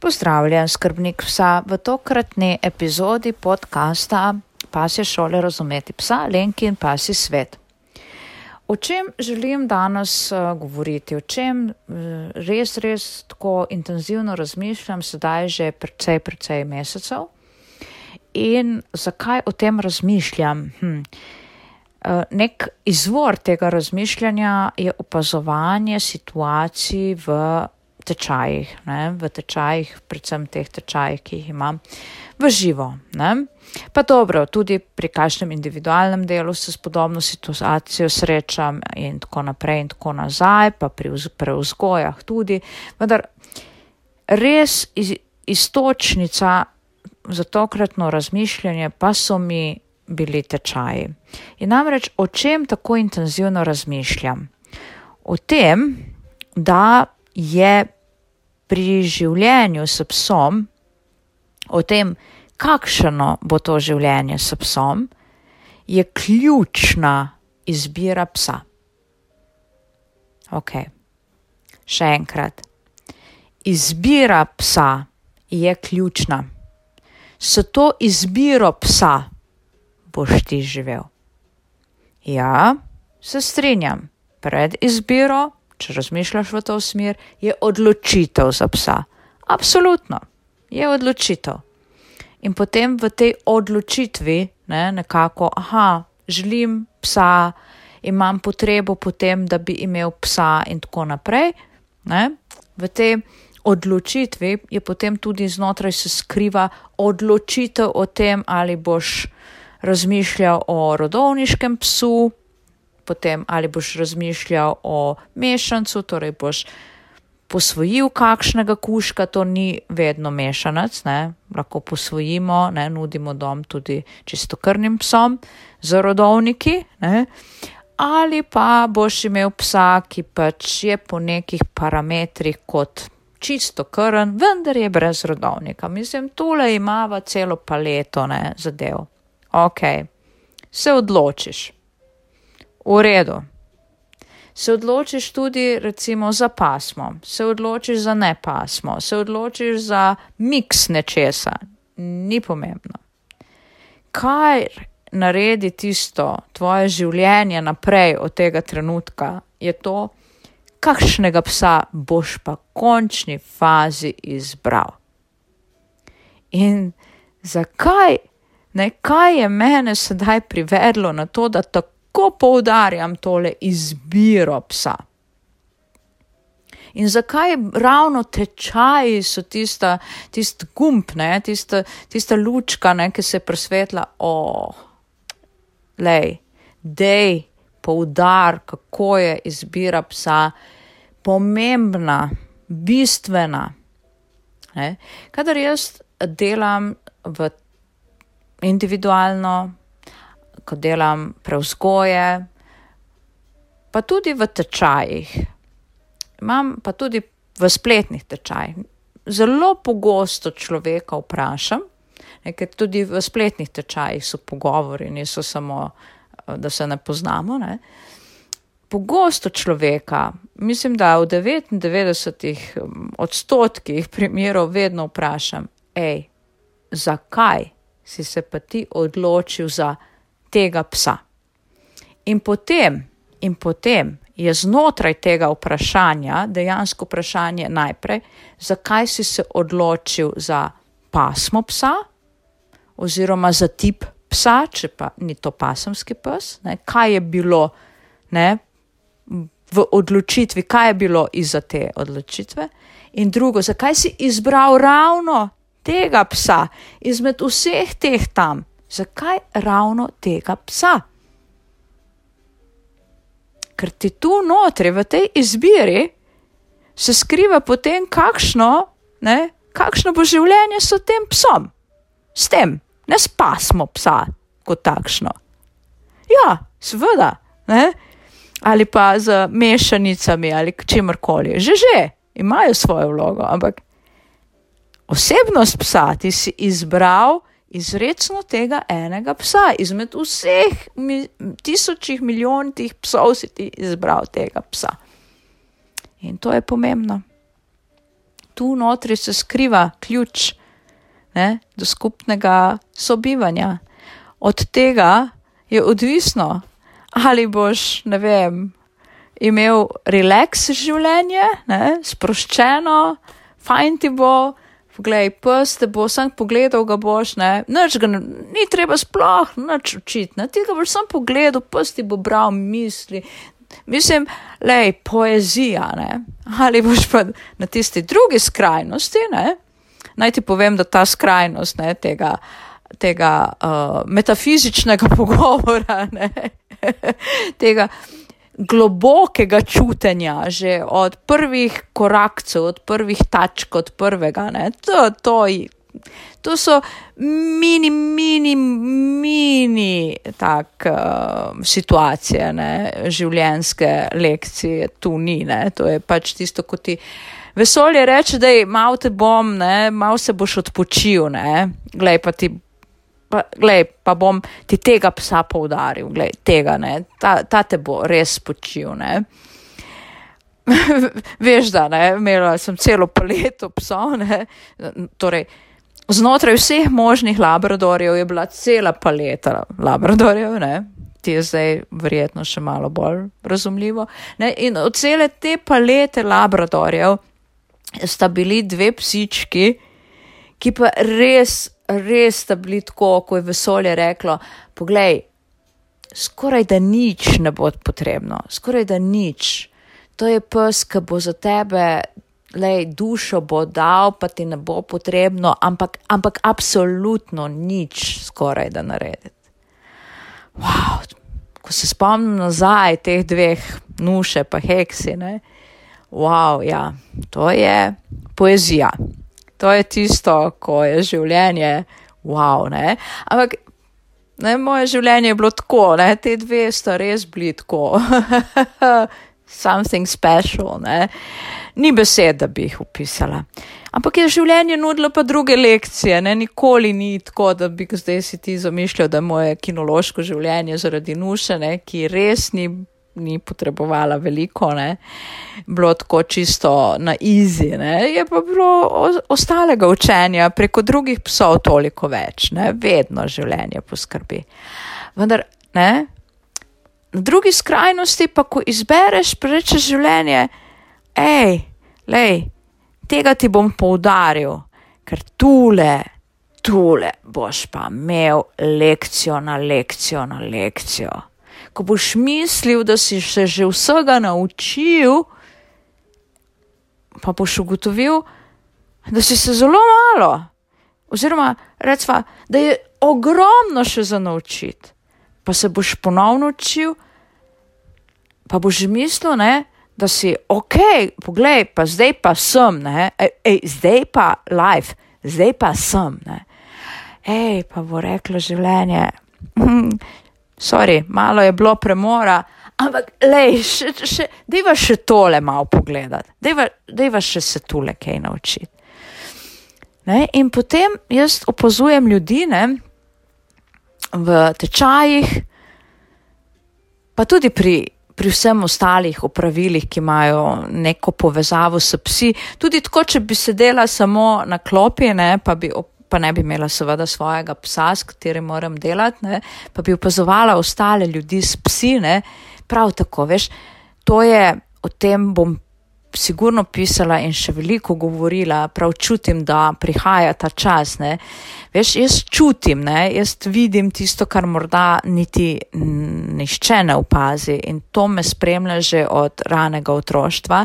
Pozdravljen, skrbnik psa v tokratni epizodi podcasta Pasje šole razumeti psa, Lenki in pasji svet. O čem želim danes uh, govoriti, o čem uh, res, res tako intenzivno razmišljam, sedaj že precej, precej mesecev in zakaj o tem razmišljam? Hm. Uh, nek izvor tega razmišljanja je opazovanje situacij v tečajih, ne, v tečajih, predvsem teh tečajih, ki jih imam v živo. Ne. Pa dobro, tudi pri kakšnem individualnem delu se s podobno situacijo srečam in tako naprej in tako nazaj, pa pri preuzgojah tudi. Vendar res iz, istočnica za tokratno razmišljanje pa so mi bili tečaji. In namreč o čem tako intenzivno razmišljam? O tem, da je pri življenju s psom, o tem, kakšno bo to življenje s psom, je ključna izbira psa. Ok, še enkrat. Izbira psa je ključna. S to izbiro psa boš ti živel. Ja, se strinjam, pred izbiro če razmišljaš v to smer, je odločitev za psa. Absolutno, je odločitev. In potem v tej odločitvi, ne, nekako, aha, želim psa, imam potrebo potem, da bi imel psa, in tako naprej. Ne, v tej odločitvi je potem tudi znotraj se skriva odločitev o tem, ali boš razmišljal o rodovniškem psu, potem ali boš razmišljal o mešancu, torej boš posvojil kakšnega kuška, to ni vedno mešanac, ne? lahko posvojimo, ne? nudimo dom tudi čistokrvnim psom za rodovniki, ne? ali pa boš imel psa, ki pač je po nekih parametrih kot čisto krn, vendar je brez rodovnika. Mislim, tole imava celo paleto ne, zadev. Ok, se odločiš. V redu. Se odločiš tudi recimo za pasmo, se odločiš za ne pasmo, se odločiš za miks nečesa, ni pomembno. Kaj naredi tisto tvoje življenje naprej od tega trenutka, je to, kakšnega psa boš pa v končni fazi izbral. In zakaj, ne, kaj je mene sedaj privedlo na to, da tako kako poudarjam tole izbiro psa. In zakaj ravno tečaji so tista, tista gumb, ne, tista, tista lučka, ne, ki se presvetla, o, oh, lej, dej, poudar, kako je izbira psa pomembna, bistvena. Ne. Kadar jaz delam v individualno, ko delam preuzgoje, pa tudi v tečajih. Imam pa tudi v spletnih tečajih. Zelo pogosto človeka vprašam, ker tudi v spletnih tečajih so pogovori, niso samo, eh, da se ne poznamo. Ne. Pogosto človeka, mislim, da v 99 mm, odstotkih primerov vedno vprašam, hej, zakaj si se pa ti odločil za tega psa. In potem, in potem je znotraj tega vprašanja dejansko vprašanje najprej, zakaj si se odločil za pasmo psa oziroma za tip psa, če pa ni to pasemski pes, ne, kaj je bilo ne, v odločitvi, kaj je bilo iza te odločitve. In drugo, zakaj si izbral ravno tega psa izmed vseh teh tam, zakaj ravno tega psa? Ker ti tu notri, v tej izbiri, se skriva potem, kakšno, ne, kakšno bo življenje s tem psom, s tem, ne spasmo psa kot takšno. Ja, seveda, ali pa z mešanicami ali čemorkoli, že že. Imajo svojo vlogo, ampak osebnost psa ti si izbral izrecno tega enega psa, izmed vseh mi, tisočih milijonih psov si ti izbral tega psa. In to je pomembno. tu notri se skriva ključ ne, do skupnega sobivanja. Od tega je odvisno, ali boš, ne vem, imel relaks življenje, ne, sproščeno, fajn ti bo, poglej, pes te bo sam pogledal, ga boš, ne, nič ga ni treba sploh nič učiti, ne, ti ga boš sam pogledal, pes ti bo bral misli. Mislim, lej, poezija, ne, ali boš pa na tisti drugi skrajnosti, ne, naj ti povem, da ta skrajnost, ne, tega, tega uh, metafizičnega pogovora, ne, tega, globokega čutenja, že od prvih korakcev, od prvih tačk, od prvega. To, to, to so mini, mini, mini tak, uh, situacije, ne? življenjske lekcije, tu ni. Ne? To je pač tisto, kot ti. Vesolje reče, da malo te bom, malo se boš odpočil, glej pa ti pa, glej, pa bom ti tega psa poudaril, glej, tega, ne, ta, ta te bo res počil, ne. Veš, da, ne, imela sem celo paleto psov, ne, torej, znotraj vseh možnih labradorjev je bila cela paleta labradorjev, ne, ti je zdaj verjetno še malo bolj razumljivo, ne, in od cele te palete labradorjev sta bili dve psički, ki pa res res sta bili tako, ko je vesolje reklo: Poglej, skoraj da nič ne bo potrebno, skoraj da nič. To je pes, ki bo za tebe, lej, dušo bo dal, pa ti ne bo potrebno, ampak, ampak absolutno nič skoraj da narediti. Wow, ko se spomnim nazaj teh dveh nuše, pa heksine, wow, ja, to je poezija to je tisto, ko je življenje, wow, ne. Ampak ne, moje življenje je bilo tako, ne, te dve sta res bili tako, something special, ne. Ni besed, da bi jih opisala. Ampak je življenje nudilo pa druge lekcije, ne, nikoli ni tako, da bi zdaj si ti zamišljal, da je moje kinološko življenje zaradi nušene, ki res ni ni potrebovala veliko, ne, bilo tako čisto na izi, ne, je pa bilo ostalega učenja preko drugih psov toliko več, ne, vedno življenje poskrbi. Vendar, ne, na drugi skrajnosti pa, ko izbereš preče življenje, hej, lej, tega ti bom poudaril, ker tule, tule boš pa imel lekcijo na lekcijo na lekcijo ko boš mislil, da si se že vsega naučil, pa boš ugotovil, da si se zelo malo, oziroma recva, da je ogromno še za naučiti. Pa se boš ponovno učil, pa boš mislil, ne, da si ok, poglej, pa zdaj pa sem, ne, ej, ej, zdaj pa life, zdaj pa sem, ne. Ej, pa bo reklo življenje. Sorry, malo je bilo premora, ampak lej, še, še, dejva še tole malo pogledati, dejva, dejva še se tule kaj naučiti. Ne? In potem jaz opazujem ljudi ne, v tečajih, pa tudi pri, pri vsem ostalih opravilih, ki imajo neko povezavo s psi, tudi tako, če bi sedela samo na klopi, ne, pa bi pa ne bi imela seveda svojega psa, s katerim moram delati, ne, pa bi opazovala ostale ljudi s psi, ne, prav tako, veš, to je, o tem bom sigurno pisala in še veliko govorila, prav čutim, da prihaja ta čas, ne, veš, jaz čutim, ne, jaz vidim tisto, kar morda niti nišče ne opazi in to me spremlja že od ranega otroštva.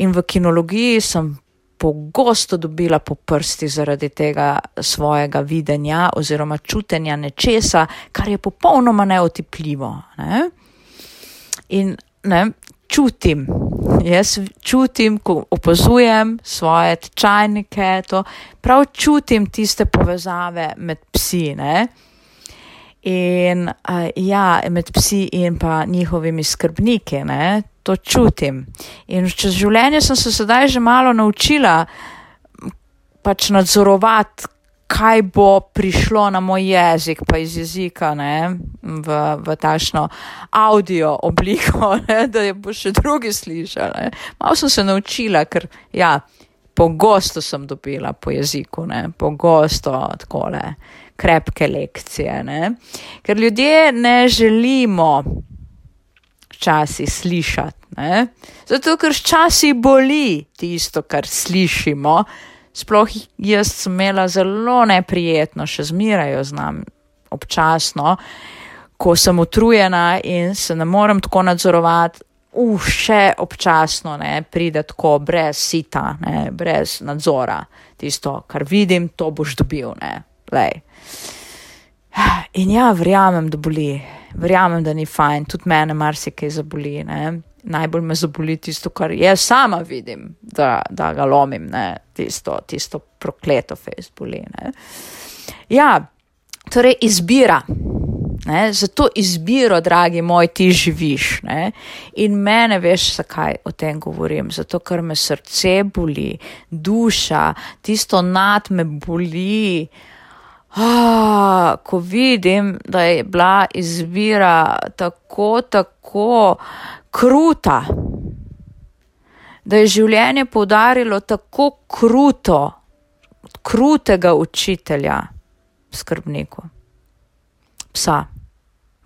In v kinologiji sem pogosto dobila po prsti zaradi tega svojega videnja oziroma čutenja nečesa, kar je popolnoma neotipljivo. Ne? In ne, čutim, jaz čutim, ko opazujem svoje tečajnike, to prav čutim tiste povezave med psi. Ne? In uh, ja, med psi in pa njihovimi skrbniki, ne, to čutim. In čez življenje sem se sedaj že malo naučila pač nadzorovati, kaj bo prišlo na moj jezik, pa iz jezika, ne, v, v tašno audio obliko, ne, da je bo še drugi slišali. Malo sem se naučila, ker ja, pogosto sem dobila po jeziku, ne? pogosto takole krepke lekcije, ne? ker ljudje ne želimo včasih slišati, ne? zato ker včasih boli tisto, kar slišimo. Sploh jaz sem imela zelo neprijetno, še zmerajo znam občasno, ko sem utrujena in se ne morem tako nadzorovati, uh, še občasno ne, pride tako brez sita, ne, brez nadzora. Tisto, kar vidim, to boš dobil. In ja, verjamem, da boli, verjamem, da ni fajn, tudi mene marsikaj zaboli. Ne. Najbolj me zaboli tisto, kar jaz sama vidim, da, da ga lomim, ne. tisto, tisto prokleto Facebook. Ja, torej izbira. Ne? Zato izbiro, dragi moj, ti živiš. Ne? In mene veš, zakaj o tem govorim. Zato, ker me srce boli, duša, tisto nad me boli. Ah, ko vidim, da je bila izbira tako, tako kruta, da je življenje poudarilo tako kruto, krutega učitelja, skrbniku psa,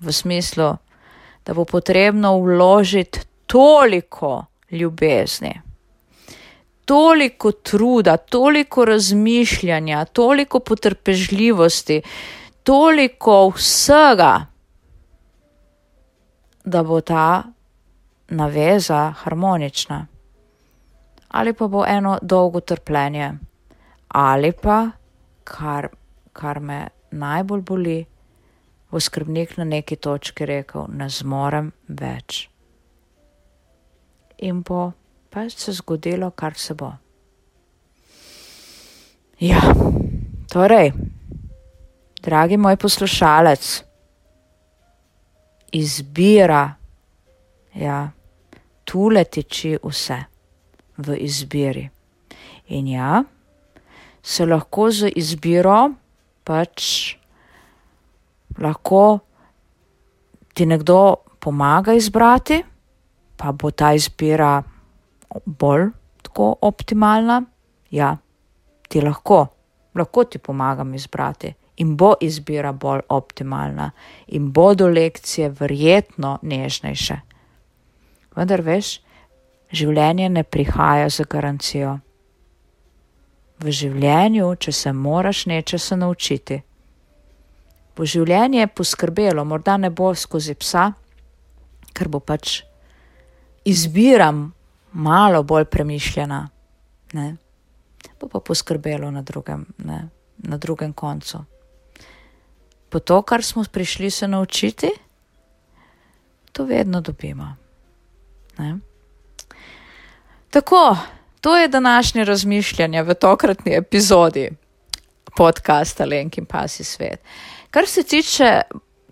v smislu, da bo potrebno vložiti toliko ljubezni, toliko truda, toliko razmišljanja, toliko potrpežljivosti, toliko vsega, da bo ta naveza harmonična. Ali pa bo eno dolgo trpljenje, ali pa, kar, kar me najbolj boli, bo skrbnik na neki točki rekel: Ne zmorem več. In bo pa se zgodilo, kar se bo. Ja, torej, dragi moj poslušalec, izbira, ja, tu letiči vse v izbiri. In ja, se lahko z izbiro pač lahko ti nekdo pomaga izbrati, pa bo ta izbira bolj tako optimalna. Ja, ti lahko, lahko ti pomagam izbrati in bo izbira bolj optimalna in bodo lekcije verjetno nežnejše. Vendar veš, življenje ne prihaja za garancijo. V življenju, če se moraš nečesa naučiti, bo življenje poskrbelo, morda ne bo skozi psa, ker bo pač izbira malo bolj premišljena, ne? bo pa poskrbelo na drugem, ne? na drugem koncu. Po to, kar smo prišli se naučiti, to vedno dobimo. Ne? Tako, to je današnje razmišljanje v tokratni epizodi podcasta Lenkin Pasi svet. Kar se tiče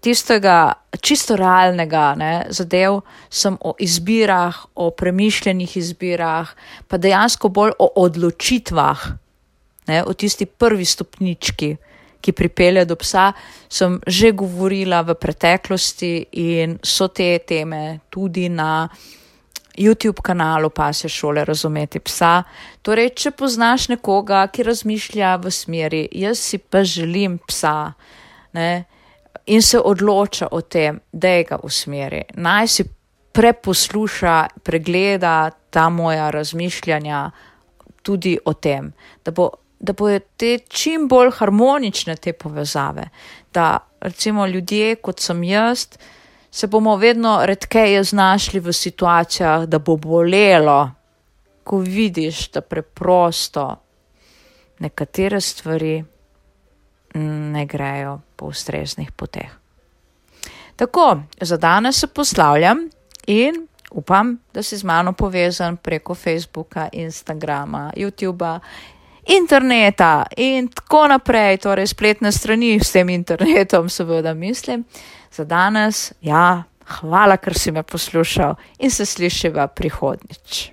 tistega čisto realnega ne, zadev, sem o izbirah, o premišljenih izbirah, pa dejansko bolj o odločitvah, ne, o tisti prvi stopnički, ki pripelje do psa, sem že govorila v preteklosti in so te teme tudi na. YouTube kanalu Pasje šole razumeti psa. Torej, če poznaš nekoga, ki razmišlja v smeri, jaz si pa želim psa, ne, in se odloča o tem, da je ga usmeri. Naj si preposluša, pregleda ta moja razmišljanja tudi o tem, da, bo, da bojo te čim bolj harmonične te povezave, da recimo ljudje, kot sem jaz, se bomo vedno redkeje znašli v situacijah, da bo bolelo, ko vidiš, da preprosto nekatere stvari ne grejo po ustreznih poteh. Tako, za danes se poslavljam in upam, da si z mano povezan preko Facebooka, Instagrama, YouTuba, interneta in tako naprej, torej spletne strani s tem internetom, seveda mislim. Za danes, ja, hvala, ker si me poslušal in se slišiva prihodnič.